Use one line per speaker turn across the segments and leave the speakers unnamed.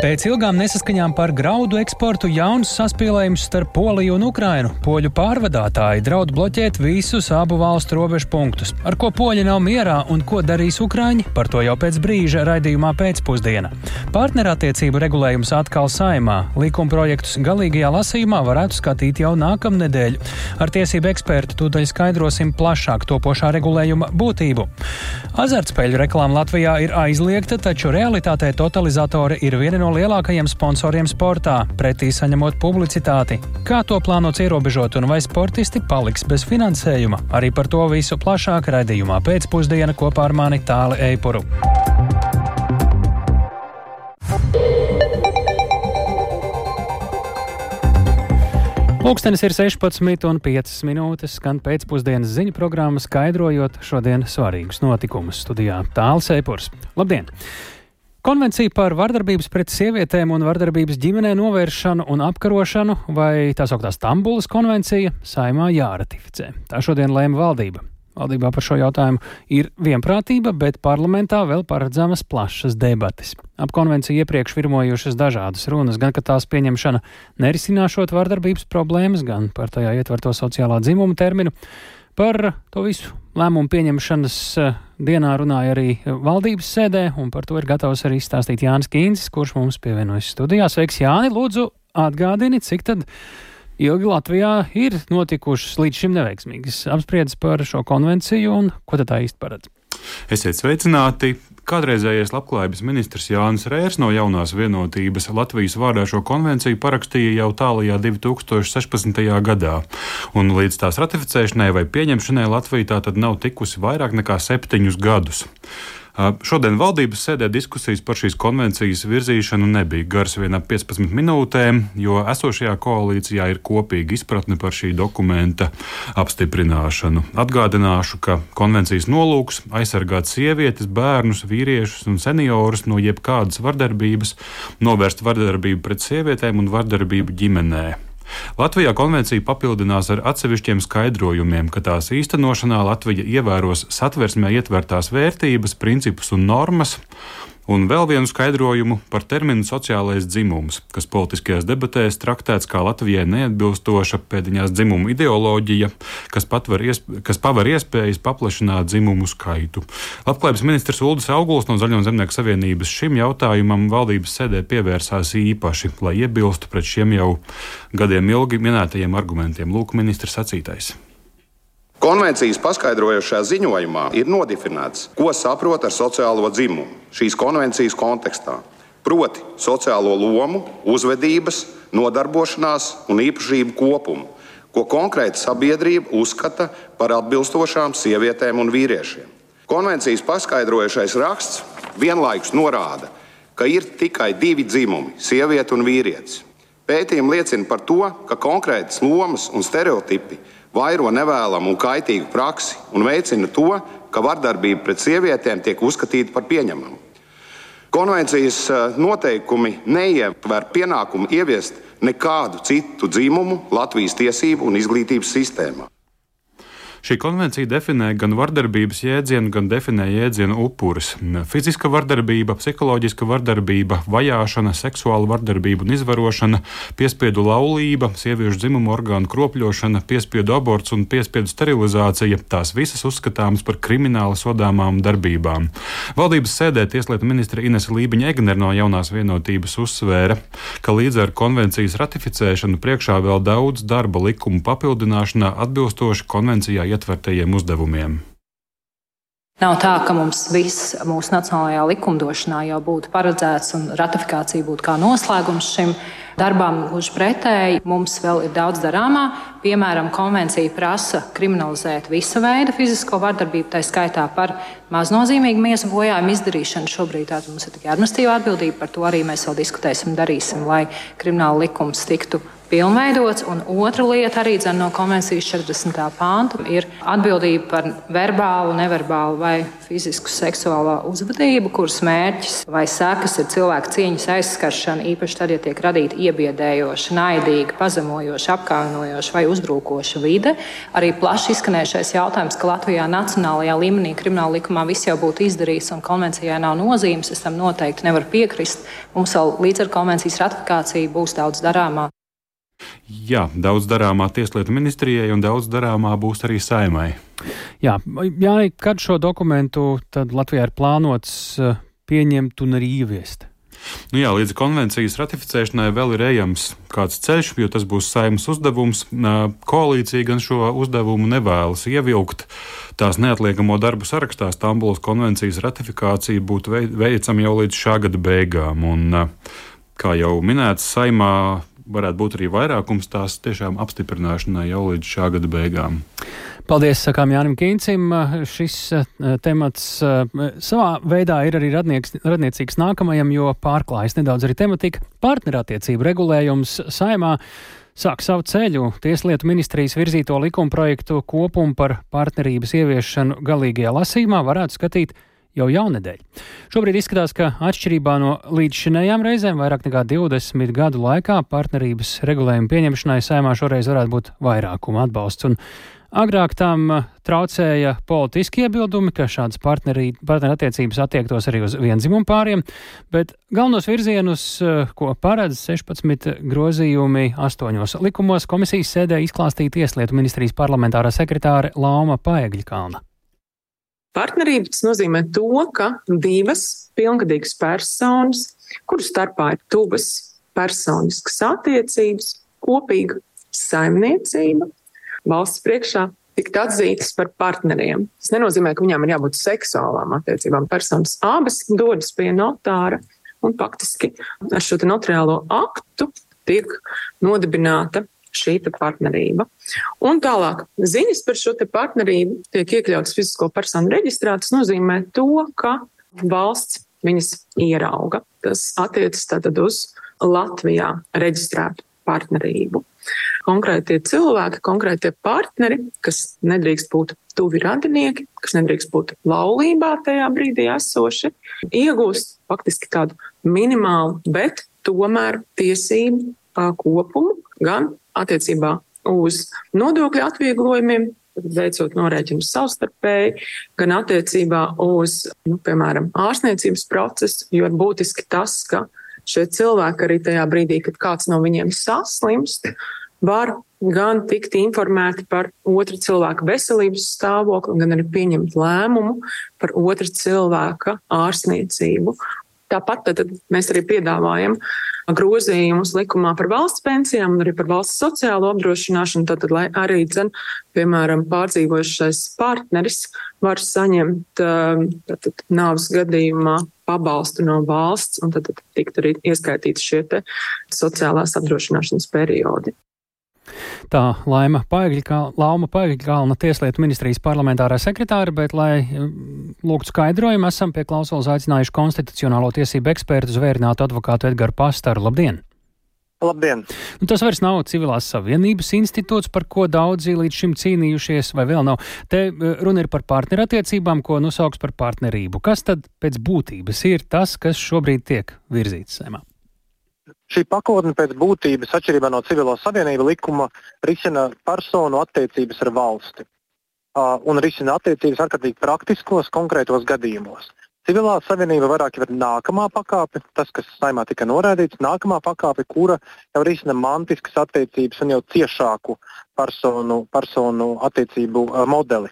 Pēc ilgām nesaskaņām par graudu eksportu jauns saspīlējums starp Poliju un Ukrainu. Poļu pārvadātāji draud bloķēt visus abu valstu robežu punktus. Ar ko poļi nav mierā un ko darīs Ukraiņi, par to jau pēc brīža raidījumā pēcpusdiena. Partnerattiecību regulējums atkal saimā. Likuma projektus galīgajā lasījumā varētu skatīt jau nākamnedēļ. Ar tiesību ekspertu tūdaļ skaidrosim plašāk topošā regulējuma būtību. Azartspēļu reklāma Latvijā ir aizliegta, taču realitātē totalizatori ir viena no no lielākajiem sponsoriem sportā, pretī saņemot publicitāti. Kā to plānots ierobežot un vai sportisti paliks bez finansējuma? Arī par to visu plašāk raidījumā pēcpusdiena kopā ar mani Tāli Eipuru. Pūkstens ir 16,5 minūtes, skan pēcpusdienas ziņu programma, skaidrojot šodienas svarīgus notikumus studijā Tāls Eipurs. Labdien! Konvencija par vardarbības pret sievietēm un vardarbības ģimenē novēršanu un apkarošanu, vai tā sauktā Stambulas konvencija, saimā jāratificē. Tā šodien lēma valdība. Valdībā par šo jautājumu ir vienprātība, bet parlamentā vēl paredzamas plašas debates. Ap konvenciju iepriekš virmojušas dažādas runas, gan ka tās pieņemšana nerisināšot vardarbības problēmas, gan par tajā ietverto sociālā dzimuma terminu. Par to visu lēmumu pieņemšanas eh, dienā runāja arī valdības sēdē, un par to ir gatavs arī stāstīt Jānis Kīncis, kurš mums pievienojas studijā. Sveiks, Jāni! Lūdzu, atgādini, cik tad ilgi Latvijā ir notikušas līdz šim neveiksmīgas apspriedas par šo konvenciju, un ko tad tā īsti paredz?
Esiet sveicināti! Kādreizējais labklājības ministrs Jānis Rērs no jaunās vienotības Latvijas vārdā šo konvenciju parakstīja jau tālajā 2016. gadā, un līdz tās ratificēšanai vai pieņemšanai Latvija tā tad nav tikusi vairāk nekā septiņus gadus. Šodien valdības sēdē diskusijas par šīs konvencijas virzīšanu nebija garas vien ap 15 minūtēm, jo esošajā koalīcijā ir kopīga izpratne par šī dokumenta apstiprināšanu. Atgādināšu, ka konvencijas nolūks - aizsargāt sievietes, bērnus, vīriešus un seniorus no jebkādas vardarbības, novērst vardarbību pret sievietēm un vardarbību ģimenē. Latvijā konvencija papildinās ar atsevišķiem skaidrojumiem, ka tās īstenošanā Latvija ievēros satversmē ietvertās vērtības, principus un normas, un vēl vienu skaidrojumu par terminu sociālais dzimums, kas politiskajās debatēs traktēts kā Latvijai neatbilstoša pēdiņās dzimuma ideoloģija, kas, iesp kas paver iespējas paplašināt dzimumu skaitu. Labklājības ministrs Uldis Auguls no Zaļo zemnieku savienības šim jautājumam valdības sēdē pievērsās īpaši, lai iebilstu pret šiem jau gadiem ilgi minētajiem argumentiem. Lūk, ministrs sacītais.
Konvencijas paskaidrojošajā ziņojumā ir nodefinēts, ko saprot ar sociālo dzimumu šīs konvencijas kontekstā. Proti, sociālo lomu, uzvedības, nodarbošanās un īpašību kopumu, ko konkrēta sabiedrība uzskata par atbilstošām sievietēm un vīriešiem. Konvencijas paskaidrojošais raksts vienlaikus norāda, ka ir tikai divi dzimumi - sieviete un vīrietis. Pētījumi liecina par to, ka konkrētas lomas un stereotipi vairo nevēlamu un kaitīgu praksi un veicina to, ka vardarbība pret sievietēm tiek uzskatīta par pieņemamu. Konvencijas eh, noteikumi neietver pienākumu ieviest nekādu citu dzimumu Latvijas tiesību un izglītības sistēmā.
Šī konvencija definē gan vardarbības jēdzienu, gan definē jēdzienu upuris. Fiziska vardarbība, psiholoģiska vardarbība, vajāšana, seksuāla vardarbība un izvarošana, piespiedu laulība, sieviešu dzimumu orgānu kropļošana, piespiedu aborts un piespiedu sterilizācija - tās visas uzskatāmas par krimināli sodāmām darbībām. Valdības sēdē tieslietu ministra Inese Lībiņa Egner no jaunās vienotības uzsvēra, ka līdz ar konvencijas ratificēšanu priekšā vēl daudz darba likumu papildināšanā atbilstoši konvencijā ietvertajiem uzdevumiem.
Nav tā, ka mums viss mūsu nacionālajā likumdošanā jau būtu paredzēts un ratifikācija būtu kā noslēgums šim darbam. Gluži pretēji, mums vēl ir daudz darāmā. Piemēram, konvencija prasa kriminalizēt visu veidu fizisko vardarbību, tā skaitā par maznozīmīgu miesu bojājumu izdarīšanu. Šobrīd mums ir tikai administratīva atbildība, par to arī mēs vēl diskutēsim, darīsim, lai krimināla likums tiktu pilnveidots. Un otra lieta arī dzen, no konvencijas 40. pānta ir atbildība par verbālu, neverbālu vai fizisku seksuālā uzvedību, kuras mērķis vai sekas ir cilvēka cieņas aizskaršana, īpaši tad, ja tiek radīta iebiedējoša, naidīga, pazemojoša, apkaunojoša vai uzbrukoša vide. Arī plaši izskanējušais jautājums, ka Latvijā nacionālajā līmenī krimināla likumā viss jau būtu izdarīts un konvencijai nav nozīmes, es tam noteikti nevaru piekrist. Mums vēl līdz ar konvencijas ratifikāciju būs daudz darāmā.
Jā, daudz darāmā Tieslietu ministrijai un daudz darāmā būs arī saimai.
Jā, Jāni, kad šo dokumentu Latvijā ir plānots eh, pieņemt un arī ieviest?
Nu jā, līdz konvencijas ratificēšanai vēl ir ejams kāds ceļš, jo tas būs saimnes uzdevums. Koalīcija gan šo uzdevumu nevēlas ievilkt. Tās neatliekamo darbu sarakstā Stambulas konvencijas ratifikācija būtu veicama jau līdz šā gada beigām. Un, kā jau minēts, saimā varētu būt arī vairākums tās tiešām apstiprināšanai jau līdz šā gada beigām.
Paldies, sakām Jānim Kīncim. Šis uh, temats uh, savā veidā ir arī radnieks, radniecīgs nākamajam, jo pārklājas nedaudz arī tematika partnerattiecību regulējums saimā. Sāk savu ceļu Tieslietu ministrijas virzīto likumprojektu kopumu par partnerības ieviešanu galīgajā lasījumā varētu skatīt jau jaunedēļ. Šobrīd izskatās, ka atšķirībā no līdzšinējām reizēm vairāk nekā 20 gadu laikā partnerības regulējuma pieņemšanai saimā šoreiz varētu būt vairākuma atbalsts. Un Agrāk tam traucēja politiski iebildumi, ka šādas partnerattiecības attiektos arī uz vienzimumu pāriem, bet galvenos virzienus, ko paredz 16 grozījumi astoņos likumos, komisijas sēdē izklāstīja Tieslietu ministrijas parlamentārā sekretāre Lauma Paegļkalna.
Partnerība tas nozīmē to, ka divas pilngadīgas personas, kuru starpā ir tuvas personiskas attiecības, kopīga saimniecība, valsts priekšā tikt atzītas par partneriem. Tas nenozīmē, ka viņām ir jābūt seksuālām attiecībām. Personas abas dodas pie notāra un faktiski ar šo notariālo aktu tiek nodibināta šī partnerība. Un tālāk, ziņas par šo partnerību tiek iekļautas fizisko personu reģistrā. Tas nozīmē to, ka valsts viņas ierauga. Tas attiecas tātad uz Latvijā reģistrētu partnerību. Konkrētie cilvēki, konkrētie partneri, kas nedrīkst būt tuvi radinieki, kas nedrīkst būt laulībā tajā brīdī esoši, iegūst faktiski tādu minimālu, bet tomēr tiesību kopumu gan attiecībā uz nodokļu atvieglojumiem, veicot norēķinus savstarpēji, gan attiecībā uz, nu, piemēram, ārstniecības procesu, jo ir būtiski tas, ka šie cilvēki arī tajā brīdī, kad kāds no viņiem saslimst, var gan tikt informēti par otra cilvēka veselības stāvokli, gan arī pieņemt lēmumu par otra cilvēka ārstniecību. Tāpat tad mēs arī piedāvājam grozījumus likumā par valsts pensijām un arī par valsts sociālo apdrošināšanu, tad, lai arī, dzen, piemēram, pārdzīvojušais partneris var saņemt tātad, nāves gadījumā pabalstu no valsts, un tad, tad tikt arī ieskaitīti šie sociālās apdrošināšanas periodi.
Tā Laima Paigļkalna, Paigļkalna Tieslietu ministrijas parlamentārā sekretāra, bet, lai mm, lūgtu skaidrojumu, esam pie klausulas aicinājuši konstitucionālo tiesību ekspertu zvērinātu advokātu Edgaru Pastaru. Labdien!
Labdien!
Nu, tas vairs nav civilās savienības institūts, par ko daudzi līdz šim cīnījušies, vai vēl nav. Te eh, runa ir par partnerattiecībām, ko nosauks par partnerību. Kas tad pēc būtības ir tas, kas šobrīd tiek virzīts saimā?
Šī pakotne pēc būtības, atšķirībā no civilo savienību likuma, risina personu attiecības ar valsti un risina attiecības ārkārtīgi praktiskos, konkrētos gadījumos. Civilā savienība vairāk ir nākamā pakāpe, tas, kas saimā tika norādīts, nākamā pakāpe, kura jau risina mantiskas attiecības un jau ciešāku personu, personu attiecību modeli.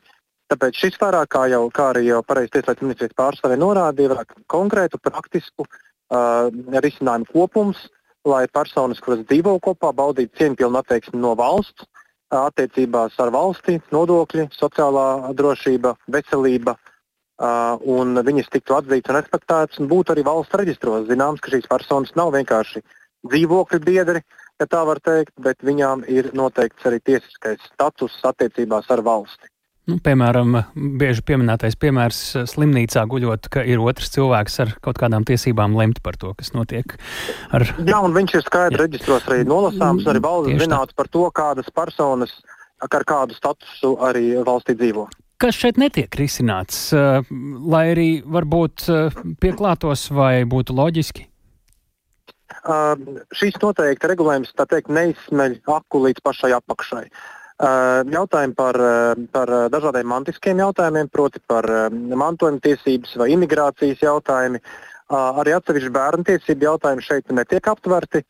Tāpēc šis vairāk, kā, jau, kā arī jau pareizi tieslietu ministrijas pārstāvja norādīja, vairāk konkrētu, praktisku uh, risinājumu kopums, lai personas, kuras dzīvo kopā, baudītu cieņpilnu attieksmi no valsts, uh, attiecībās ar valsti, nodokļi, sociālā drošība, veselība, uh, un viņas tiktu atzītas un respektētas, un būtu arī valsts reģistros zināms, ka šīs personas nav vienkārši dzīvokļu biedri, ja tā var teikt, bet viņām ir noteikts arī tiesiskais status attiecībās ar valsti.
Nu, piemēram, bieži pieminētais piemērs slimnīcā guļot, ka ir otrs cilvēks ar kaut kādām tiesībām lemt par to, kas notiek. Ar...
Jā, un viņš ir skaidri reģistros arī nolasāms, arī valsts zināts par to, kādas personas ar kādu statusu arī valstī dzīvo.
Kas šeit netiek risināts, lai arī varbūt pieklātos vai būtu loģiski?
Uh, šīs noteikti regulējums teikt, neizsmeļ aku līdz pašai apakšai. Uh, Jautājumi par, par dažādiem mantiskiem jautājumiem, proti par mantojuma tiesības vai imigrācijas jautājumi. Arī atsevišķi bērnu tiesību jautājumi šeit netiek aptverti.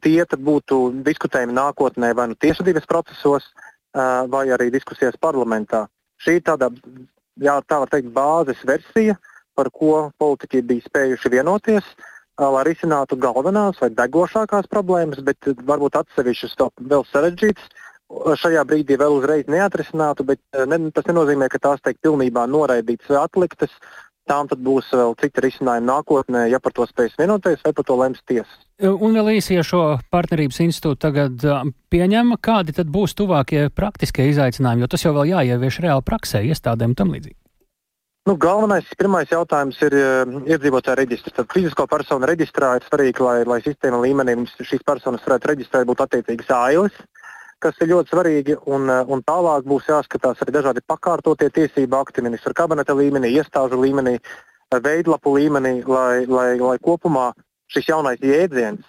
Tie būtu diskutējumi nākotnē vai nu tiesvedības procesos, vai arī diskusijās parlamentā. Šī ir tāda, jā, tā var teikt, bāzes versija, par ko politiķi bija spējuši vienoties, lai risinātu galvenās vai degošākās problēmas, bet varbūt atsevišķas vēl sarežģītas šajā brīdī vēl uzreiz neatrisinātu, bet eh, ne, tas nenozīmē, ka tās tiek pilnībā noraidītas vai atliktas. Tām tad būs vēl citi risinājumi nākotnē, ja par to spēs vienoties, vai par to lems tiesa.
Un vēl īsi, ja šo partnerības institūtu tagad pieņem, kādi tad būs tuvākie praktiskie izaicinājumi, jo tas jau vēl jāievieš reāli praksē, iestādēm un tam līdzīgi.
Nu, galvenais, pirmais jautājums ir iedzīvotāja reģistrs. Tad fizisko personu reģistrā ir svarīgi, lai, lai sistēma līmenī šīs personas varētu reģistrēt, būtu attiecīgas ailes. Kas ir ļoti svarīgi. Un, eh, un tālāk būs jāskatās arī dažādi pakārtotie tiesību akti, ministra kabineta līmenī, iestāžu līmenī, veidlapu līmenī, lai, lai, lai kopumā šis jaunais jēdziens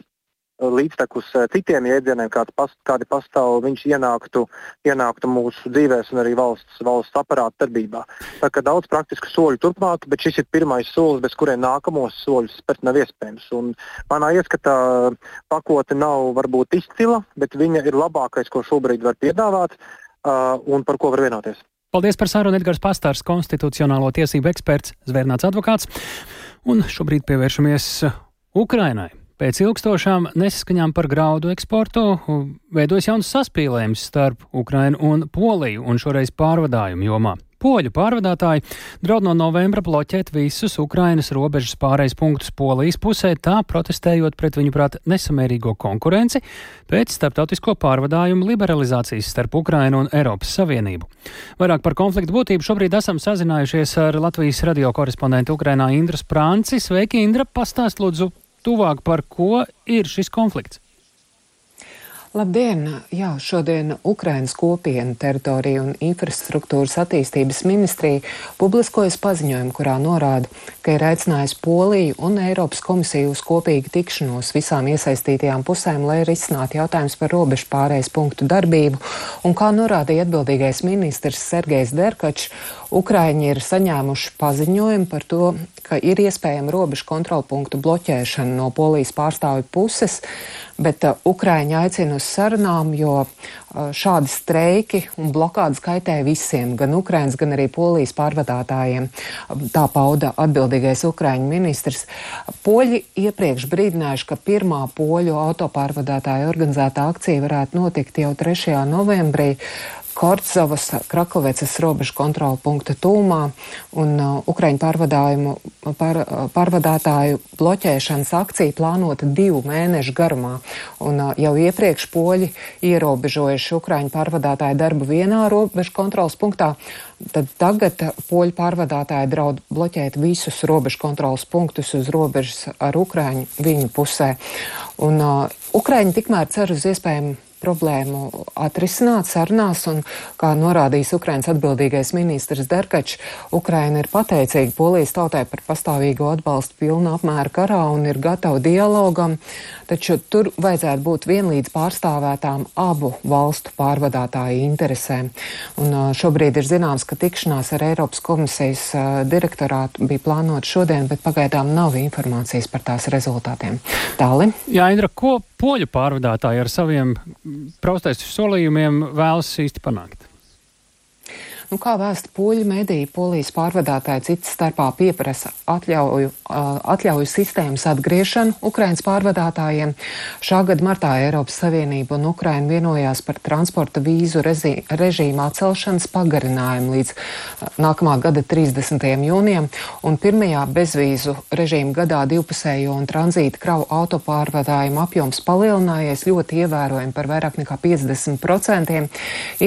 līdztekus eh, citiem jēdzieniem, past, kādi pastāv, viņš ienāktu, ienāktu mūsu dzīvēs un arī valsts, valsts aparāta darbībā. Tā kā daudz praktisku soļu turpmāk, bet šis ir pirmais solis, bez kuriem nākamos soļus spērt nav iespējams. Un manā ieskatā pakotne nav varbūt izcila, bet viņa ir labākais, ko šobrīd var piedāvāt uh, un par ko var vienoties.
Paldies par sarunu Edgars Pastārs, konstitucionālo tiesību eksperts, zvērnāts advokāts. Un šobrīd pievēršamies Ukrainai. Pēc ilgstošām nesaskaņām par graudu eksportu veidojas jauns saspīlējums starp Ukrainu un Poliju, un šoreiz pārvadājumu jomā. Poļu pārvadātāji draud no novembra bloķēt visus Ukrainas robežas pārējais punktus Polijas pusē, tā protestējot pret viņu prāt nesamērīgo konkurenci pēc starptautisko pārvadājumu liberalizācijas starp Ukrainu un Eiropas Savienību. Vairāk par konfliktu būtību šobrīd esam sazinājušies ar Latvijas radio korespondentu Ukrainā Indra Sprānci. Sveiki, Indra! Pastāst lūdzu tuvāk, par ko ir šis konflikts?
Labdien! Jā, šodien Ukrainas kopienu teritorija un infrastruktūras attīstības ministrija publiskojas paziņojumu, kurā norāda, ka ir aicinājusi Poliju un Eiropas komisiju uz kopīgu tikšanos visām iesaistītajām pusēm, lai risinātu jautājumus par robežu pārējais punktu darbību. Un kā norādīja atbildīgais ministrs Sergejs Derkačs, Ukraiņi ir saņēmuši paziņojumu par to, ka ir iespējama robežu kontrolpunktu bloķēšana no polijas pārstāvju puses, bet uh, Ukraiņi aicina uz sarunām, jo uh, šādi streiki un blokādes kaitē visiem, gan Ukraiņas, gan arī polijas pārvadātājiem. Tā pauda atbildīgais Ukraiņu ministrs. Poļi iepriekš brīdinājuši, ka pirmā poļu autopārvadātāja organizētā akcija varētu notikt jau 3. novembrī. Korcovas, Krakovecas robežu kontrola punkta tūmā un uh, Ukraiņu pārvadājumu, pār, uh, pārvadātāju bloķēšanas akcija plānota divu mēnešu garumā. Un uh, jau iepriekš poļi ierobežojuši Ukraiņu pārvadātāju darbu vienā robežu kontrolas punktā, tad tagad poļu pārvadātāji draud bloķēt visus robežu kontrolas punktus uz robežas ar Ukraiņu viņu pusē. Un uh, Ukraiņi tikmēr cer uz iespējamu problēmu atrisināt sarunās, un, kā norādījis Ukrainas atbildīgais ministrs Derkačs, Ukraina ir pateicīga Polijas tautai par pastāvīgo atbalstu pilnu apmēru karā un ir gatava dialogam, taču tur vajadzētu būt vienlīdz pārstāvētām abu valstu pārvadātāju interesēm. Un šobrīd ir zināms, ka tikšanās ar Eiropas komisijas direktorātu bija plānota šodien, bet pagaidām nav informācijas par tās rezultātiem. Tāli?
Jā, Indra, ko poļu pārvadātāji ar saviem praustais solījumiem vēlas īsti panākt?
Nu, kā vēsta poļu mediju, polijas pārvadātāji cits starpā pieprasa atļauju, atļauju sistēmas atgriešanu Ukrainas pārvadātājiem. Šā gada martā Eiropas Savienība un Ukraina vienojās par transporta vīzu režī, režīmu atcelšanas pagarinājumu līdz nākamā gada 30. jūnijam, un pirmajā bezvīzu režīmu gadā divpusējo un tranzīta kravu autopārvadājumu apjoms palielinājies ļoti ievērojami par vairāk nekā 50%.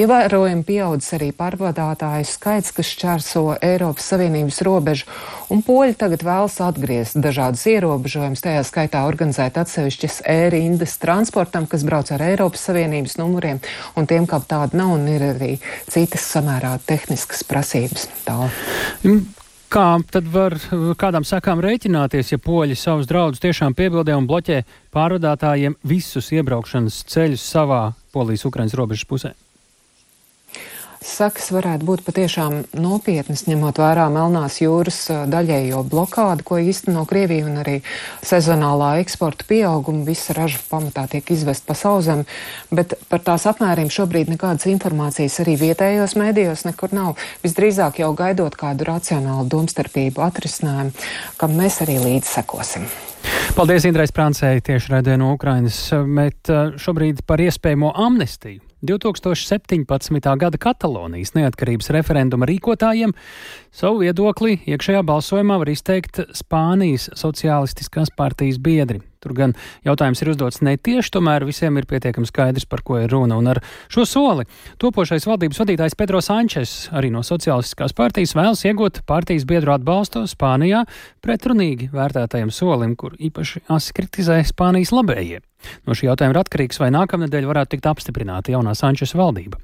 Ievērojami pieaudzis arī pārvadātāju pārvadātāju skaits, kas šķērso Eiropas Savienības robežu, un poļi tagad vēlas atgriezt dažādas ierobežojumus, tajā skaitā organizēt atsevišķas ērindas transportam, kas brauc ar Eiropas Savienības numuriem, un tiem, kā tāda nav, un ir arī citas samērā tehniskas prasības. Tā.
Kā tad var kādām sakām rēķināties, ja poļi savus draudus tiešām piebildē un bloķē pārvadātājiem visus iebraukšanas ceļus savā Polijas-Ukrainas robežas pusē?
Sekas varētu būt patiešām nopietnas, ņemot vērā Melnās jūras daļējo blokādu, ko īsteno Krievija un arī sezonālā eksporta pieauguma. Visa raža pamatā tiek izvest pa sauzem, bet par tās apmēriem šobrīd nekādas informācijas arī vietējos mēdījos nekur nav. Visdrīzāk jau gaidot kādu racionālu domstarpību atrisinājumu, kam mēs arī līdzi sekosim.
Paldies Indrais Prāncei tieši redzē no Ukrainas, bet šobrīd par iespējamo amnestiju. 2017. gada Katalonijas neatkarības referenduma rīkotājiem savu viedokli iekšējā balsojumā var izteikt Spānijas Socialistiskās partijas biedri. Tur gan jautājums ir uzdots netieši, tomēr visiem ir pietiekami skaidrs, par ko ir runa. Un ar šo soli topošais valdības vadītājs Pedro Sančes, arī no Socialistiskās partijas, vēlas iegūt partijas biedru atbalstu Spānijā pretrunīgi vērtētajam solim, kur īpaši asi kritizē Spānijas labējie. No šī jautājuma ir atkarīgs, vai nākamnedēļ varētu tikt apstiprināta jaunā Sančes valdība.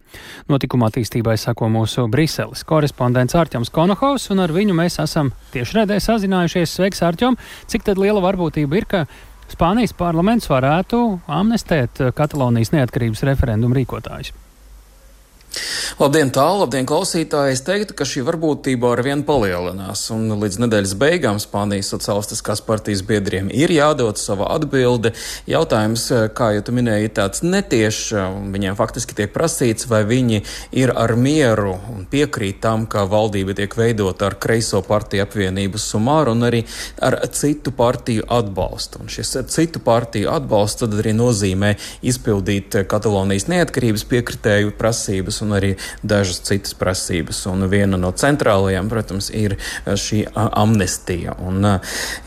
Notikuma attīstībai sako mūsu Briseles korespondents Ārķams Konohovs, un ar viņu mēs esam tiešraidē sazinājušies. Sveiks, Ārķom! Cik liela varbūtība ir, ka Spānijas parlaments varētu amnestēt Katalonijas neatkarības referendumu rīkotājus.
Labdien, tālu, labdien, klausītāji! Es teiktu, ka šī varbūtība ar vienu palielinās, un līdz nedēļas beigām Spānijas sociālistiskās partijas biedriem ir jādod sava atbilde. Jautājums, kā jau tu minēji, tāds netiešs, viņiem faktiski tiek prasīts, vai viņi ir ar mieru un piekrīt tam, ka valdība tiek veidota ar kreiso partiju apvienību sumāru un arī ar citu partiju atbalstu. Un šis citu partiju atbalsts tad arī nozīmē izpildīt Katalonijas neatkarības piekritēju prasības un arī dažas citas prasības. Un viena no centrālajām, protams, ir šī amnestija. Un,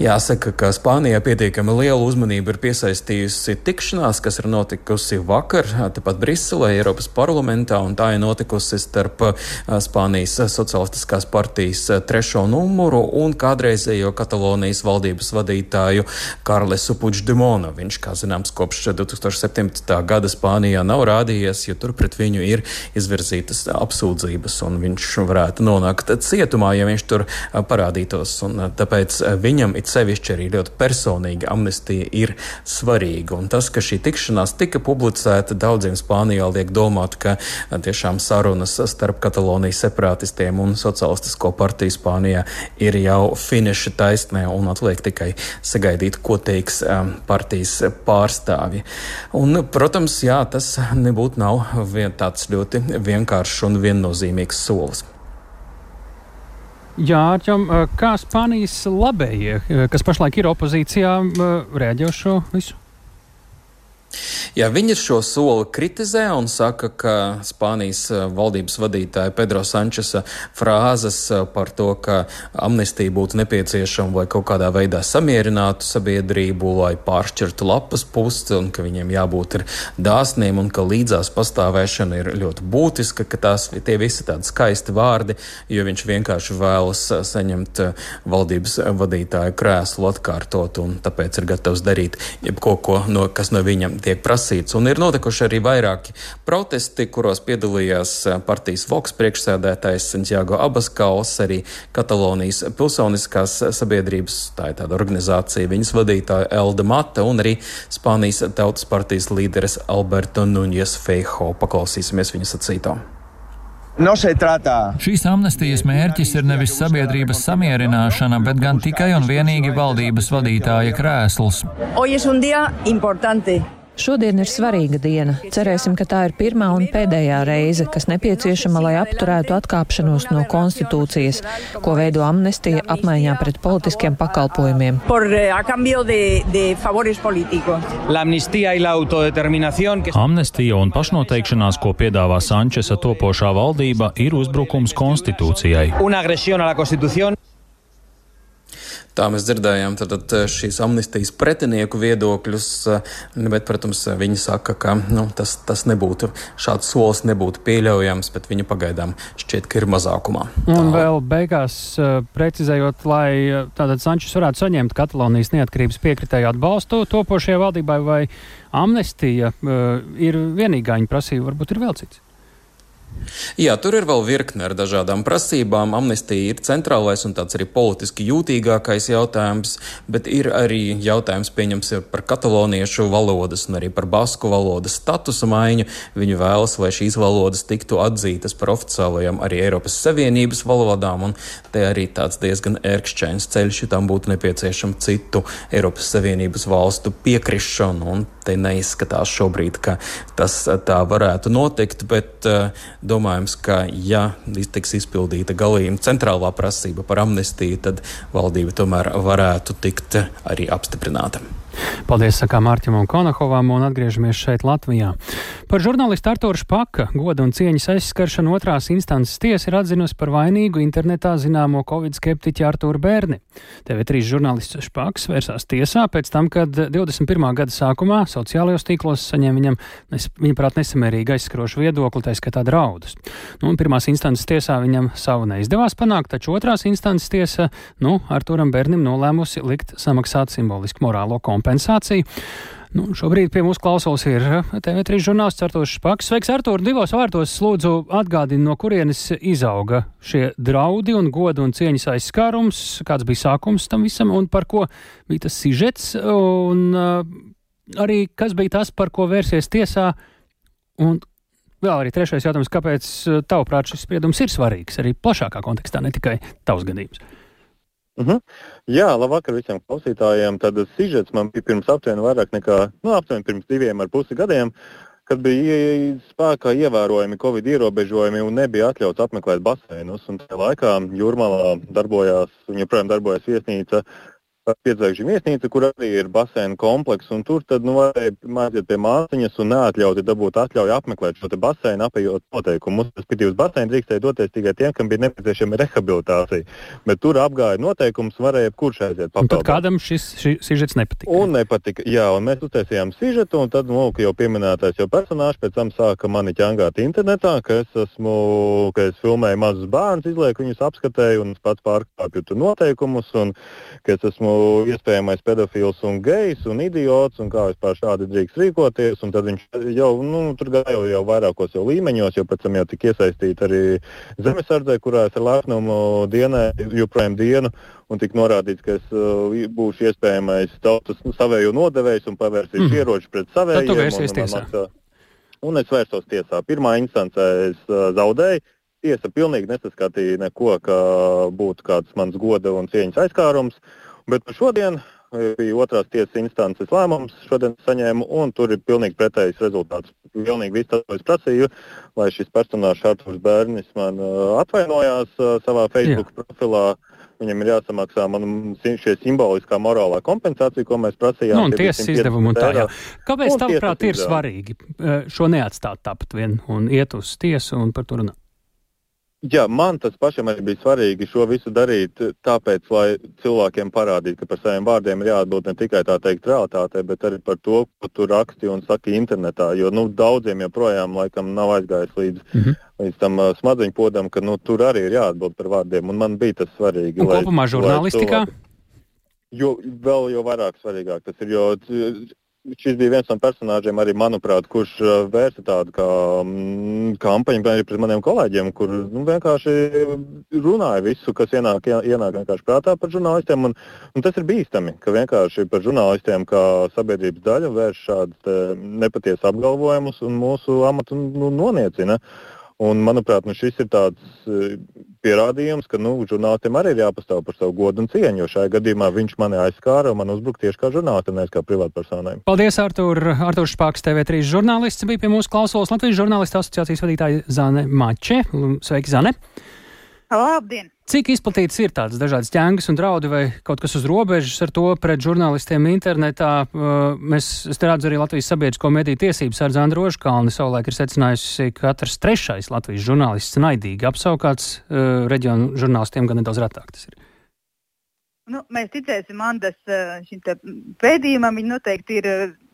jāsaka, ka Spānijā pietiekami liela uzmanība ir piesaistījusi tikšanās, kas ir notikusi vakar, tepat Briselē, Eiropas parlamentā, un tā ir notikusi starp Spānijas Socialistiskās partijas trešo numuru un kādreizējo Katalonijas valdības vadītāju Karlesu Puigdemonu. Viņš, kā zināms, kopš 2017. gada Spānijā nav rādījies, jo tur pret viņu ir izvēlējies izvirzītas apsūdzības, un viņš varētu nonākt cietumā, ja viņš tur parādītos. Un, tāpēc viņam it sevišķi arī ļoti personīgi amnestija ir svarīga. Un tas, ka šī tikšanās tika publicēta, daudziem Spānijā liek domāt, ka tiešām sarunas starp Katalonijas separātistiem un socialistisko partiju Spānijā ir jau finiša taisnē un atliek tikai sagaidīt, ko teiks partijas pārstāvji. Un, protams, jā, tas nebūtu nav tāds ļoti vienkāršs un viennozīmīgs solis.
Jā, Arķom, kā Spānijas labējie, kas pašlaik ir opozīcijā, reaģē uz šo visu?
Jā, viņi šo soli kritizē un saka, ka Spānijas eh, valdības vadītāja Pedro Sančesa frāzes eh, par to, ka amnestija būtu nepieciešama, lai kaut kādā veidā samierinātu sabiedrību, lai pāršķirtu lapas pusi un ka viņiem jābūt ir dāsniem un ka līdzās pastāvēšana ir ļoti būtiska, ka tās tie visi tādi skaisti vārdi, jo viņš vienkārši vēlas eh, saņemt valdības vadītāju krēslu atkārtot un tāpēc ir gatavs darīt jebko, ko no, kas no viņam tiek prasīts. Un ir notikuši arī vairāki protesti, kuros piedalījās eh, partijas Voks priekšsēdētājs Santiago Abaskals, arī Katalonijas pilsoniskās sabiedrības, tā ir tāda organizācija, viņas vadītāja Elda Mata un arī Spānijas tautas partijas līderis Alberto Nuņas Feiho. Paklausīsimies viņa sacītā.
No Šīs amnestijas mērķis ir nevis sabiedrības samierināšana, bet gan tikai un vienīgi valdības vadītāja krēsls.
Šodien ir svarīga diena. Cerēsim, ka tā ir pirmā un pēdējā reize, kas nepieciešama, lai apturētu atkāpšanos no konstitūcijas, ko veido amnestija apmaiņā pret politiskiem pakalpojumiem.
Amnestija un pašnoteikšanās, ko piedāvā Sančesa topošā valdība, ir uzbrukums konstitūcijai.
Tā mēs dzirdējām tad, tad šīs amnestijas pretinieku viedokļus, bet, protams, viņi saka, ka nu, tas, tas nebūtu, šāds solis nebūtu pieļaujams, bet viņi pagaidām šķiet, ka ir mazākumā.
Tā. Un vēl beigās precizējot, lai tātad Sančes varētu saņemt Katalonijas neatkarības piekritēju atbalstu topošajai valdībai vai amnestija ir vienīgā viņa prasība, varbūt ir vēl cits.
Jā, tur ir vēl virkne ar dažādām prasībām. Amnestija ir centrālais un tāds arī politiski jūtīgākais jautājums, bet ir arī jautājums, pieņemsim, par kataloniešu valodas un arī par basku valodas statusa maiņu. Viņi vēlas, lai šīs valodas tiktu atzītas par oficiālajām arī Eiropas Savienības valodām, un te arī tāds diezgan ērkšķains ceļš, ja tam būtu nepieciešama citu Eiropas Savienības valstu piekrišana, un te neizskatās šobrīd, ka tas tā varētu notikt, bet uh, domājams, ka ja tiks izpildīta galījuma centrālā prasība par amnestiju, tad valdība tomēr varētu tikt arī apstiprināta.
Paldies, sakām Mārķim un Konahovam, un atgriežamies šeit Latvijā. Par žurnālistu Artūru Špaka godu un cieņas aizskaršanu otrās instances tiesa ir atzinusi par vainīgu internetā zināmo covid skeptiķu Artūru Bērni. TV3 žurnālists Špaks vērsās tiesā pēc tam, kad 21. gada sākumā sociālajos tīklos saņēma viņam, viņa prāt, nesamērīgi aizskarošu viedokli, tā skatā draudus. Nu, pirmās instances tiesā viņam savu neizdevās panākt, taču otrās instances tiesa, nu, Artūram Bērnim nolēmusi likt samaksāt simbolisku morālo komponentu kompensāciju. Nu, šobrīd pie mums klausos ir TV3 žurnālists Artošs Paks. Sveiks, Artur! Divos vārtos lūdzu atgādini, no kurienes izauga šie draudi un godu un cieņas aizskārums, kāds bija sākums tam visam un par ko bija tas sižets un uh, arī kas bija tas, par ko vērsies tiesā. Un vēl arī trešais jautājums, kāpēc tavuprāt šis spriedums ir svarīgs arī plašākā kontekstā, ne tikai tavs gadījums?
Uh mhm. -huh. Jā, labvakar visiem klausītājiem. Tad sižets man bija pirms aptuveni vairāk nekā, nu, aptuveni pirms diviem ar pusi gadiem, kad bija spēkā ievērojami covid ierobežojumi un nebija atļauts apmeklēt baseinus. Un tajā laikā Jūrmalā darbojās, un joprojām darbojas viesnīca piedzēkšņu viesnīca, kur arī ir basēna komplekss. Tur tad nu, varēja mācīt pie māsīņas un neatļauti dabūt atļauju apmeklēt šo basēnu, apējot noteikumus. Respektīvi, uz basēnu drīkstēja doties tikai tiem, kam bija nepieciešama rehabilitācija. Bet tur apgāja noteikumus, varēja jebkurš aiziet.
Papildāt. Tad kādam šis sižets nepatika?
Un nepatika. Jā, un mēs uztaisījām sižetu, un tad, nu, jau pieminētais jau personāžs pēc tam sāka mani ķangāt internetā, ka es esmu, ka es filmēju mazus bērnus, izlieku viņus apskatēju un pats pārkāpju noteikumus, un ka es esmu iespējamais pedofils un gejs un idiots un kā vispār šādi drīkst rīkoties. Tad viņš jau nu, tur gāja jau, jau vairākos jau līmeņos, jo pēc tam jau tika iesaistīta arī zemesardzē, kurā es ar lepnumu dienē, joprojām dienu. Un tika norādīts, ka es uh, būšu iespējamais tautas nu, savēju nodevējs un pavērsīšu mm. ieroči pret savējiem.
Tad tu vērsies tiesā.
Un, un es vērsos tiesā. Pirmā instancē es uh, zaudēju. Tiesa pilnīgi nesaskatīja neko, ka būtu kāds mans goda un cieņas aizkārums. Uh, Bet šodien e, bija otrās tiesas instances lēmums, šodien saņēmu, un tur ir pilnīgi pretējs rezultāts. Pilnīgi viss tas, ko es prasīju, lai šis personāžs Arthurs Bērnis man uh, atvainojās uh, savā Facebook Jā. profilā. Viņam ir jāsamaksā man šī simboliskā morālā kompensācija, ko mēs prasījām.
Nu, un tiesas izdevumu un tā, jā. Kāpēc, tavuprāt, ir svarīgi šo neatstāt tāpat vien un iet uz tiesu un par to runāt?
Jā, man tas pašam arī bija svarīgi šo visu darīt, tāpēc, lai cilvēkiem parādītu, ka par saviem vārdiem ir jāatbild ne tikai tā teikt realitātē, bet arī par to, ko tu raksti un saki internetā. Jo nu, daudziem joprojām laikam nav aizgājis līdz, mm -hmm. līdz tam uh, smadzeņu podam, ka nu, tur arī ir jāatbild par vārdiem, un man bija tas svarīgi.
Un lai, kopumā žurnālistikā? Lai
jo vēl jau vairāk svarīgāk tas ir, jo šis bija viens no personāžiem, arī manuprāt, kurš uh, vērsa tādu kā, mm, kampaņu arī pret maniem kolēģiem, kur nu, vienkārši runāja visu, kas ienāk, ienāk prātā par žurnālistiem. Un, un tas ir bīstami, ka vienkārši par žurnālistiem kā sabiedrības daļu vērš šādus nepatiesus apgalvojumus un mūsu amatu nu, noniecina. Un, manuprāt, nu, šis ir tāds uh, pierādījums, ka nu, žurnālistam arī ir jāpastāv par savu godu un cieņu, jo šajā gadījumā viņš mani aizskāra un man uzbruka tieši kā žurnālistam, nevis kā privātpersonai.
Paldies, Artur! Artur Špāks, TV3 žurnālists, bija pie mūsu klausulas Latvijas žurnālistu asociācijas vadītāja Zane Mače. Sveiki, Zane!
Labdien!
Cik izplatītas ir tādas dažādas ķēngas un draudi vai kaut kas uz robežas ar to pret žurnālistiem internetā? Uh, mēs, es te redzu arī Latvijas sabiedrisko mediju tiesības ar Zandru Rožkalni savulaik ir secinājusi, ka katrs trešais Latvijas žurnālists naidīgi apsaukāts, uh, reģionu žurnālistiem gan nedaudz retāk tas ir.
Nu, mēs ticēsim Andas šim pētījumam. Viņa noteikti ir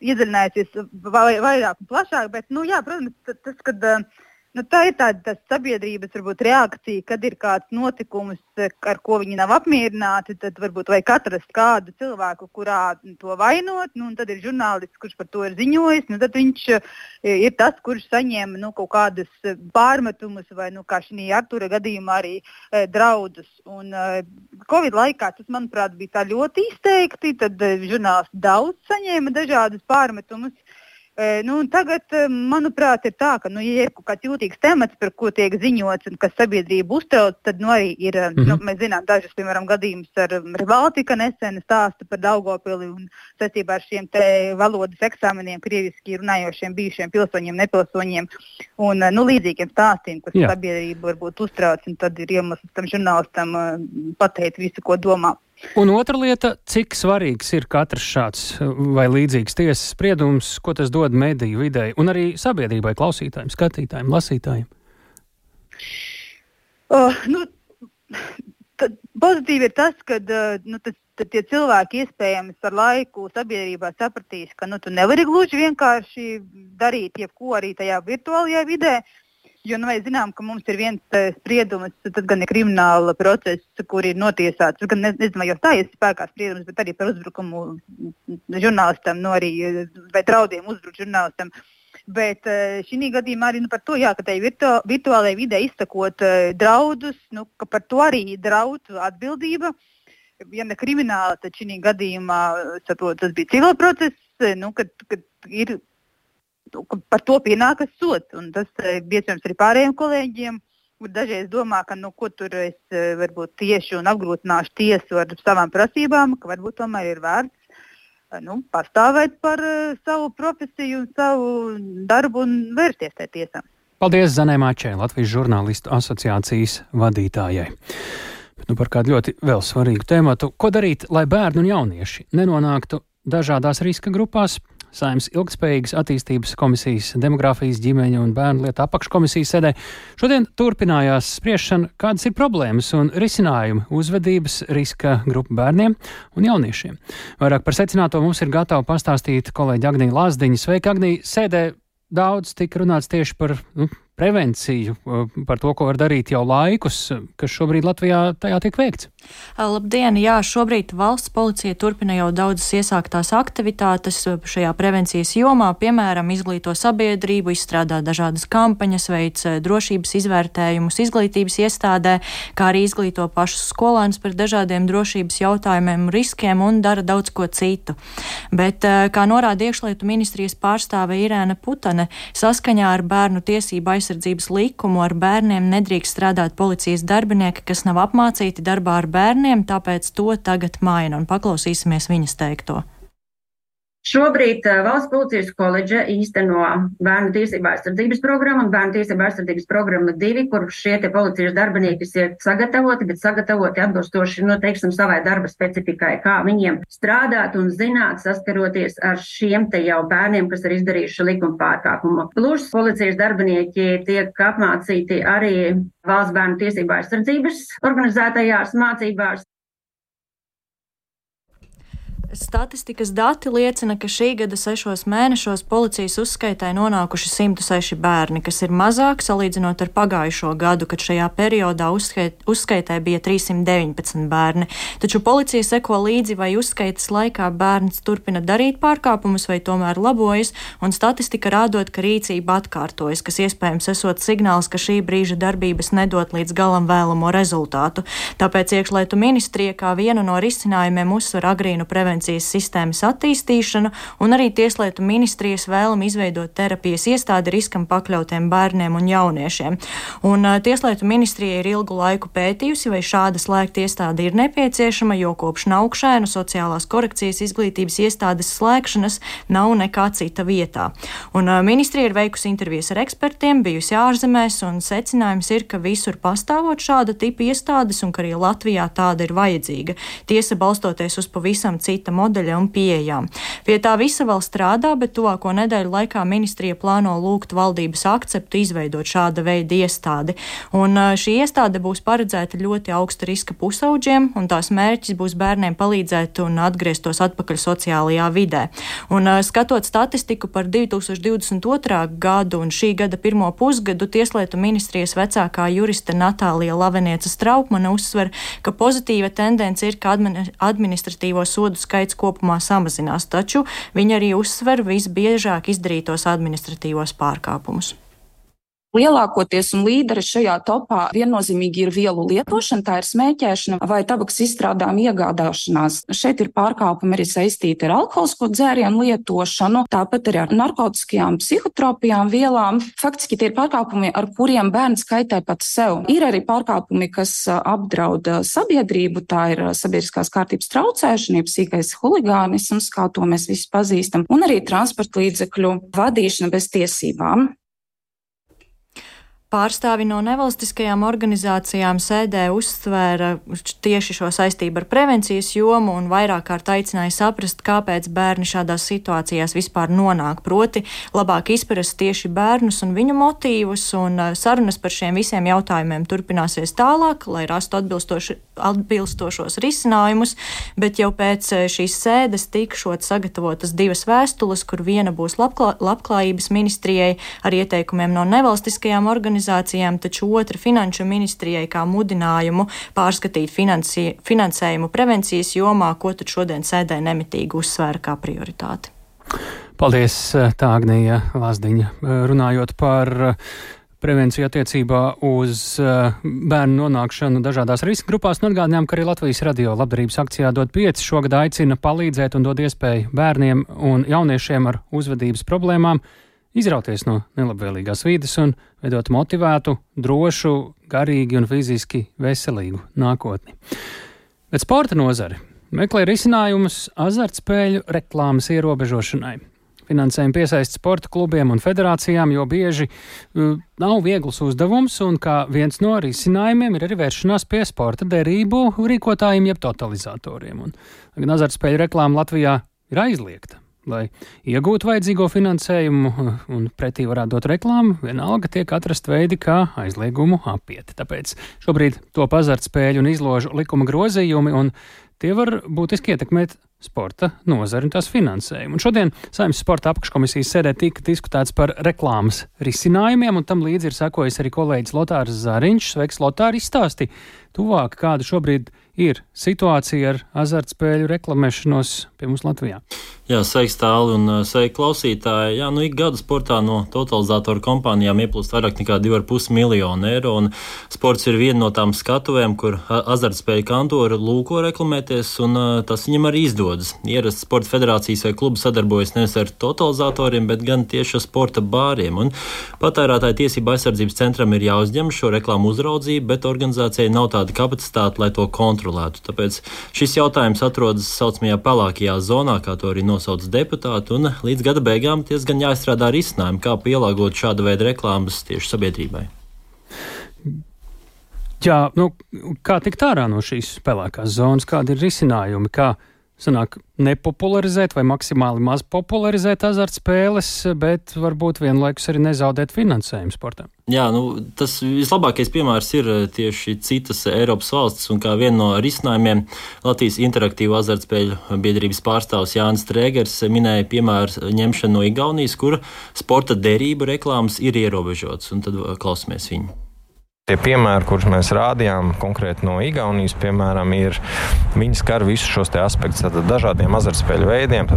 iedziļinājusies vairāk un plašāk. Bet, nu, jā, protams, tas, kad uh, Nu, tā ir tāda sabiedrības varbūt, reakcija, kad ir kāds notikums, ar ko viņi nav apmierināti. Tad varbūt vajag atrast kādu cilvēku, kurā to vainot. Nu, tad ir žurnālists, kurš par to ir ziņojis. Nu, tad viņš e, ir tas, kurš saņem nu, kaut kādus pārmetumus vai, nu, kā šī Artura gadījumā, arī e, draudus. Un, e, Covid laikā tas, manuprāt, bija ļoti izteikti. Tad e, žurnālisti daudz saņēma dažādus pārmetumus. Nu, tagad, manuprāt, ir tā, ka, nu, ja ir kaut kāds jūtīgs temats, par ko tiek ziņots un kas sabiedrību uztrauc, tad nu, arī ir, mm -hmm. nu, mēs zinām, dažas, piemēram, gadījumus ar Baltika nesen stāsta par Daugopili un saistībā ar šiem valodas eksāmeniem krieviski runājošiem bijušiem pilsoņiem, nepilsoņiem un nu, līdzīgiem stāstiem, kas Jā. sabiedrību varbūt uztrauc, un tad ir iemesls tam žurnālistam pateikt visu, ko domā.
Un otra lieta, cik svarīgs ir katrs šāds vai līdzīgs tiesas spriedums, ko tas dod mediju videi un arī sabiedrībai, klausītājiem, skatītājiem, lasītājiem?
Uh, nu, pozitīvi ir tas, ka uh, nu, tas, tie cilvēki iespējams ar laiku sabiedrībā sapratīs, ka nu, tu nevari gluži vienkārši darīt jebko arī tajā virtuālajā vidē. Uh, Jo nu, mēs zinām, ka mums ir viens uh, spriedums, tad gan ir krimināla process, kur ir notiesāts. Es gan ne, nezinu, vai jau stājies spēkā spriedums, bet arī par uzbrukumu žurnālistam, no arī, vai draudiem uzbrukt žurnālistam. Bet uh, šī gadījumā arī nu, par to, jā, ka tai virtu, virtuālajai vidē izsakot draudus, nu, ka par to arī draudz atbildība. Ja ne krimināla, tad šī gadījumā saprot, tas bija civil process, nu, kad, kad ir par to pienākas sots. Tas eh, iespējams arī pārējiem kolēģiem. Dažreiz domā, ka nu, tur es eh, varbūt tieši un apgrūtināšu tiesu ar savām prasībām, ka varbūt tomēr ir vērts eh, nu, pastāvēt par savu profesiju, savu darbu un vērsties tajā tiesā.
Paldies Zanē Mačē, Latvijas žurnālistu asociācijas vadītājai. Nu, par kādu ļoti vēl svarīgu tēmu. Ko darīt, lai bērni un jaunieši nenonāktu dažādās riska grupās, Saimnes ilgspējīgas attīstības komisijas demogrāfijas ģimeņa un bērnu lietu apakškomisijas sēdē. Šodien turpinājās spriešana, kādas ir problēmas un risinājumi uzvedības riska grupu bērniem un jauniešiem. Vairāk par secināto mums ir gatava pastāstīt kolēģi Agnija Lāsdiņa. Sveika, Agnija! Sēdē daudz tika runāts tieši par nu, prevenciju, par to, ko var darīt jau laikus, kas šobrīd Latvijā tajā tiek veikts.
Labdien! Jā, šobrīd valsts policija turpina jau daudzas iesāktās aktivitātes šajā prevencijas jomā, piemēram, izglīto sabiedrību, izstrādā dažādas kampaņas, veic drošības izvērtējumus izglītības iestādē, kā arī izglīto pašus skolēnus par dažādiem drošības jautājumiem, riskiem un dara daudz ko citu. Bet, kā norāda iekšlietu ministrijas pārstāve Irēna Putane, saskaņā ar bērnu tiesību aizsardzību aizsardzības likumu ar bērniem nedrīkst strādāt policijas darbinieki, kas nav apmācīti darbā ar bērniem, tāpēc to tagad maina un paklausīsimies viņas teikto.
Šobrīd uh, Valsts policijas koledža īsteno bērnu tiesību aizsardzības programmu un bērnu tiesību aizsardzības programmu divi, kur šie te policijas darbinieki ir sagatavoti, bet sagatavoti atbilstoši, nu, teiksim, savai darba specifikai, kā viņiem strādāt un zināt, saskaroties ar šiem te jau bērniem, kas ir izdarījuši likuma pārkāpumu. Plus policijas darbinieki tiek apmācīti arī valsts bērnu tiesību aizsardzības organizētajās mācībās.
Statistikas dati liecina, ka šī gada sešos mēnešos policijas uzskaitai nonākuši 106 bērni, kas ir mazāk salīdzinot ar pagājušo gadu, kad šajā periodā uzskait, uzskaitai bija 319 bērni. Taču policija seko līdzi, vai uzskaitas laikā bērns turpina darīt pārkāpumus vai tomēr labojas, un statistika rādot, ka rīcība atkārtojas, kas iespējams esot signāls, ka šī brīža darbības nedot līdz galam vēlamo rezultātu. Tāpēc iekšlietu ministrija kā vienu no risinājumiem uzsver agrīnu prevenciju prevencijas sistēmas attīstīšanu un arī Tieslietu ministrijas vēlam izveidot terapijas iestādi riskam pakļautiem bērniem un jauniešiem. Un Tieslietu ministrija ir ilgu laiku pētījusi, vai šāda slēgta iestāde ir nepieciešama, jo kopš naukšēnu sociālās korekcijas izglītības iestādes slēgšanas nav nekā cita vietā. Un ministrija ir veikusi intervijas ar ekspertiem, bijusi ārzemēs, un secinājums ir, ka visur pastāvot šāda tipa iestādes un ka arī Latvijā tāda ir vajadzīga. Tiesa balstoties uz pavisam citu biznesa modeļa un pieejām. Pie tā visa vēl strādā, bet tuvāko nedēļu laikā ministrija plāno lūgt valdības akceptu izveidot šāda veida iestādi. Un šī iestāde būs paredzēta ļoti augsta riska pusauģiem, un tās mērķis būs bērniem palīdzēt un atgrieztos atpakaļ sociālajā vidē. Un, skatot statistiku par 2022. gadu un šī gada pirmo pusgadu, Tieslietu ministrijas vecākā juriste Natālija Lavenieca Straupmane uzsver, ka pozitīva tendence ir, ka administratīvo sodu skaits kopumā samazinās, taču viņa arī uzsver visbiežāk izdarītos administratīvos pārkāpumus.
Lielākoties un līderi šajā topā viennozīmīgi ir vielu lietošana, tā ir smēķēšana vai tabaks izstrādājuma iegādāšanās. Šeit ir pārkāpumi arī saistīti ar alkoholisko dzērienu lietošanu, tāpat arī ar narkotiskajām, psihotropijām vielām. Faktiski tie ir pārkāpumi, ar kuriem bērns kaitē pats sev. Ir arī pārkāpumi, kas apdraud sabiedrību, tā ir sabiedriskās kārtības traucēšana, sīkais huligānisms, kā to mēs visi pazīstam, un arī transporta līdzekļu vadīšana bez tiesībām.
Pārstāvi no nevalstiskajām organizācijām sēdē uzsvēra tieši šo saistību ar prevencijas jomu un vairāk kārt aicināja saprast, kāpēc bērni šādās situācijās vispār nonāk. Proti, labāk izprast tieši bērnus un viņu motīvus, un sarunas par šiem visiem jautājumiem turpināsies tālāk, lai rastu atbilstošos risinājumus, bet jau pēc šīs sēdes tikšot sagatavotas divas vēstules, kur viena būs labklā, labklājības ministrijai ar ieteikumiem no nevalstiskajām organizācijām organizācijām, taču otra finanšu ministrijai kā mudinājumu pārskatīt finansi, finansējumu prevencijas jomā, ko tad šodien sēdē nemitīgi uzsvēra kā prioritāti.
Paldies, tā Agnija Lazdiņa. Runājot par prevenciju attiecībā uz bērnu nonākšanu dažādās riska grupās. Atgādinājām, ka arī Latvijas radio labdarības akcijā dod pieci šogad aicina palīdzēt un dod iespēju bērniem un jauniešiem ar uzvedības problēmām izrauties no nelabvēlīgās vides un veidot motivētu, drošu, garīgi un fiziski veselīgu nākotni. Bet sporta nozare meklē risinājumus azartspēļu reklāmas ierobežošanai. Finansējumu piesaist sporta klubiem un federācijām, jo bieži uh, nav viegls uzdevums, un kā viens no risinājumiem ir arī vēršanās pie sporta derību rīkotājiem, jeb totalizatoriem. Un, gan azartspēļu reklāma Latvijā ir aizliegta lai iegūtu vajadzīgo finansējumu un pretī varētu dot reklāmu, vienalga tiek atrast veidi, kā aizliegumu apiet. Tāpēc šobrīd to azartspēļu un izložu likuma grozījumi, un tie var būtiski ietekmēt sporta nozari un tās finansējumu. Un šodien Saimnes sporta apakškomisijas sēdē tika diskutēts par reklāmas risinājumiem, un tam līdzi ir sekojis arī kolēģis Lotārs Zariņš. Sveiks, Lotāri, izstāsti tuvāk, kāda šobrīd ir situācija ar azartspēļu reklamēšanos pie mums Latvijā.
Jā, sveiks tālu un sveiki klausītāji. Jā, nu ik gada sportā no totalizatoru kompānijām ieplūst vairāk nekā 2,5 miljonu eiro, un sports ir viena no tām skatuvēm, kur azartspēļu kantori lūko reklamēties, un tas viņam arī izdodas. Ierasti sporta federācijas vai klubi sadarbojas nevis ar totalizatoriem, bet gan tieši ar sporta bāriem, un patērētāju tiesību aizsardzības centram ir jāuzņem šo reklāmu uzraudzību, bet organizācijai nav tāda kapacitāte, lai to kontrolētu. Tāpēc šis jautājums atrodas saucamajā pelēkajā zonā, kā to arī nosauc deputāti, un līdz gada beigām diezgan jāizstrādā risinājumi, kā pielāgot šāda veida reklāmas tieši sabiedrībai.
Jā, nu, kā tikt ārā no šīs pelēkās zonas, kādi ir risinājumi, kā sanāk nepopularizēt vai maksimāli maz popularizēt azartspēles, bet varbūt vienlaikus arī nezaudēt finansējumu sportam.
Jā, nu, tas vislabākais piemērs ir eh, tieši citas Eiropas valstis, un kā viena no risinājumiem Latvijas interaktīvo azartspēļu biedrības pārstāvs Jānis Trēgers minēja piemēru ņemšanu no Igaunijas, kur sporta derību reklāmas ir ierobežotas, un tad klausamies viņu.
Tie piemēri, kurus mēs rādījām, konkrēti no Igaunijas, piemēram, ir viņi skar visus šos aspektus. Tad dažādiem azartspēļu veidiem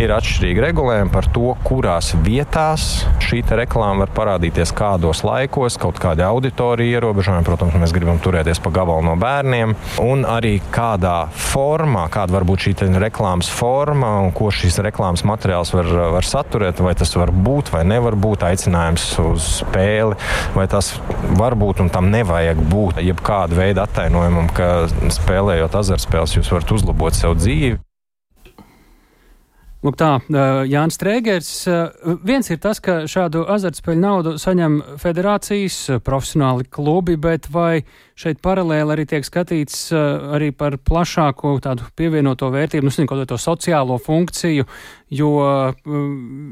ir atšķirīgi regulējumi par to, kurās vietās šī reklāma var parādīties, kādos laikos, kaut kāda auditorija ierobežojumi. Protams, mēs gribam turēties pa gabalu no bērniem, un arī kādā formā, kāda var būt šī reklāmas forma un ko šīs reklāmas materiāls var, var saturēt, vai tas var būt vai nevar būt aicinājums uz spēli, vai tas var būt un un tam nevajag būt jebkāda veida attainojumam, ka spēlējot azartspēles, jūs varat uzlabot sev dzīvi.
Lūk, tā, Jānis Strēgers. Viens ir tas, ka šādu azartspēļu naudu saņem federācijas, profesionāli klubi, bet vai šeit paralēli arī tiek skatīts arī par plašāku tādu pievienoto vērtību, nu, kaut to sociālo funkciju, jo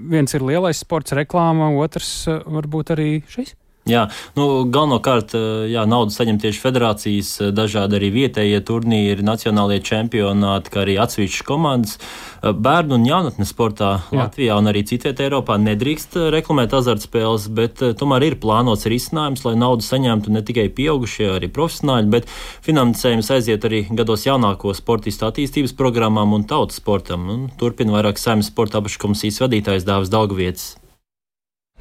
viens ir lielais sports, reklāma, otrs varbūt arī šis?
Jā, nu, galvenokārt jā, naudu saņem tieši federācijas, dažādi arī vietējie turnīri, nacionālie čempionāti, kā arī atsevišķas komandas. Bērnu un jaunatnes sportā jā. Latvijā un arī citvietē Eiropā nedrīkst reklamēt azartspēles, bet tomēr ir plānots risinājums, lai naudu saņemtu ne tikai pieaugušie, arī profesionāļi, bet finansējums aiziet arī gados jaunāko sportistu attīstības programmām un tautas sportam. Un turpina vairāk saimnes sporta apakškomisijas vadītājs Dāvis Daugvietis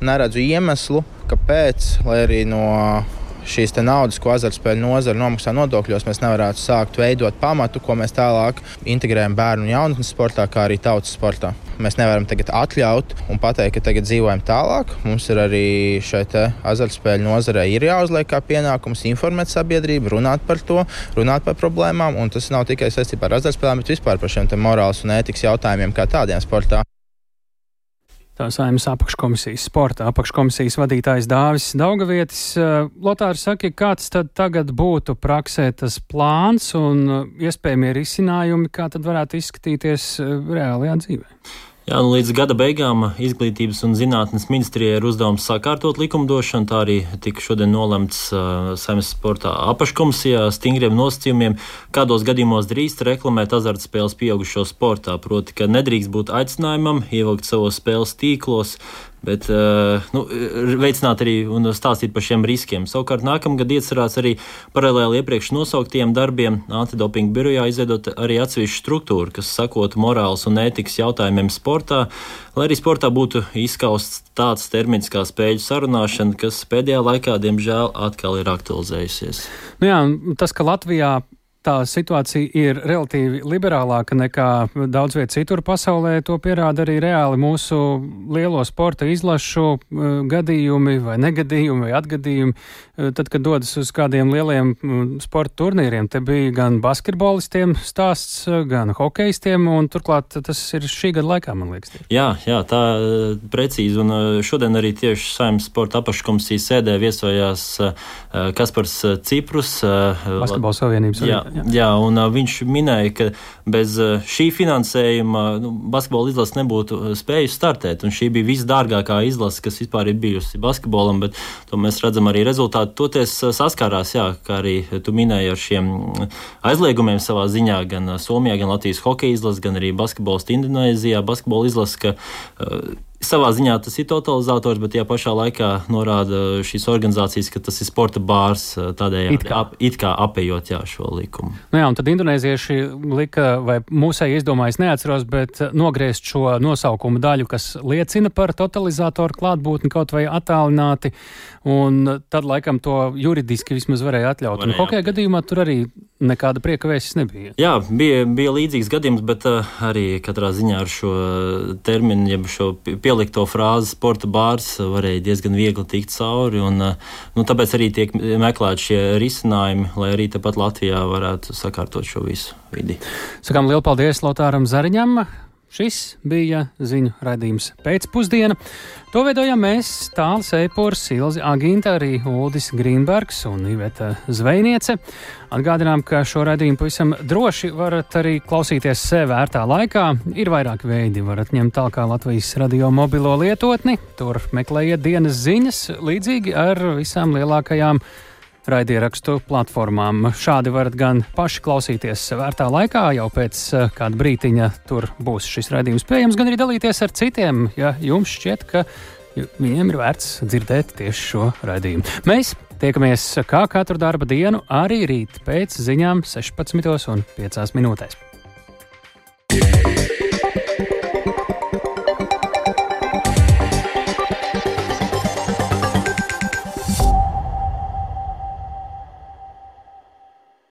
neredzu iemeslu, kāpēc, lai arī no šīs naudas, ko azartspēļu nozara nomaksā nodokļos, mēs nevarētu sākt veidot pamatu, ko mēs tālāk integrējam bērnu un jaunatnes sportā, kā arī tautas sportā. Mēs nevaram tagad atļaut un pateikt, ka tagad dzīvojam tālāk. Mums ir arī šeit azartspēļu nozarei ir jāuzliek kā pienākums informēt sabiedrību, runāt par to, runāt par problēmām. Un tas nav tikai saistībā ar azartspēlēm, bet vispār par šiem morāles un ētikas jautājumiem kā tādiem sportā.
Tā saimnes apakškomisijas sporta apakškomisijas vadītājs Dāvis Daugavietis. Eh, Lotārs saka, kāds tad tagad būtu praksē tas plāns un eh, iespējamie risinājumi, kā tad varētu izskatīties eh, reālajā dzīvē?
Jā, nu, līdz gada beigām Izglītības un zinātnes ministrijai ir uzdevums sakārtot likumdošanu. Tā arī tika šodien nolemts uh, Saimnes sportā apakškomisijā stingriem nosacījumiem, kādos gadījumos drīkst reklamēt azartspēles pieaugušo sportā. Proti, ka nedrīkst būt aicinājumam ievilkt savos spēles tīklos bet uh, nu, veicināt arī un stāstīt par šiem riskiem. Savukārt nākamgad iecerēts arī paralēli iepriekš nosauktiem darbiem antidopinga birojā izveidot arī atsevišķu struktūru, kas sakotu morāles un ētikas jautājumiem sportā, lai arī sportā būtu izskausts tāds termins kā spēļu sarunāšana, kas pēdējā laikā, diemžēl, atkal ir aktualizējusies.
Nu jā, tas, ka Latvijā tā situācija ir relatīvi liberālāka nekā daudz viet citur pasaulē. To pierāda arī reāli mūsu lielo sporta izlašu uh, gadījumi vai negadījumi vai atgadījumi. Uh, tad, kad dodas uz kādiem lieliem uh, sporta turnīriem, te bija gan basketbolistiem stāsts, gan hokejistiem, un turklāt tas ir šī gada laikā, man liekas.
Jā, jā, tā precīzi, un šodien arī tieši saimnes sporta apakškomisijas sēdē viesojās Kaspars Ciprus.
Basketbola savienības.
Jā, Jā, jā un viņš minēja, ka bez šī finansējuma nu, basketbola izlase nebūtu spējusi startēt. Šī bija visdārgākā izlase, kas vispār ir bijusi basketbolam, bet to mēs redzam arī rezultātu. Toties saskārās, jā, kā arī tu minēji ar šiem aizliegumiem savā ziņā, gan Somijā, gan Latvijas hokeja izlase, gan arī basketbols Indonēzijā, basketbola izlase, ka Savā ziņā tas ir totalizators, bet tajā pašā laikā norāda šīs organizācijas, ka tas ir sporta bārs, tādējādi it kā, ap, it kā apējot jā, šo likumu.
Nu jā, un tad indonēzieši lika, vai mūsēji izdomājis, neatceros, bet nogriezt šo nosaukumu daļu, kas liecina par totalizatoru klātbūtni kaut vai attālināti, un tad laikam to juridiski vismaz varēja atļaut. Varēja. Un hokeja gadījumā tur arī nekāda prieka vēstis nebija.
Jā, bija, bija līdzīgs gadījums, bet uh, arī katrā ziņā ar šo terminu, jeb šo pielikto frāzi sporta bārs varēja diezgan viegli tikt cauri. Un, uh, nu, tāpēc arī tiek meklēti šie risinājumi, lai arī tepat Latvijā varētu sakārtot šo visu vidi.
Sakām lielu paldies Lotāram Zariņam! Šis bija ziņu raidījums pēcpusdiena. To veidojam mēs, Tāls Eipors, Silzi Aginta, arī Uldis Grīnbergs un Iveta Zvejniece. Atgādinām, ka šo raidījumu pavisam droši varat arī klausīties sev vērtā laikā. Ir vairāki veidi, varat ņemt tālāk Latvijas radio mobilo lietotni, tur meklējiet dienas ziņas, līdzīgi ar visām lielākajām raidierakstu platformām. Šādi varat gan paši klausīties vērtā laikā, jau pēc eh, kāda brītiņa tur būs šis raidījums pieejams, gan arī dalīties ar citiem, ja jums šķiet, ka viņiem ir vērts dzirdēt tieši šo raidījumu. Mēs tiekamies kā katru darba dienu, arī rīt pēc ziņām 16,5 minūtēs.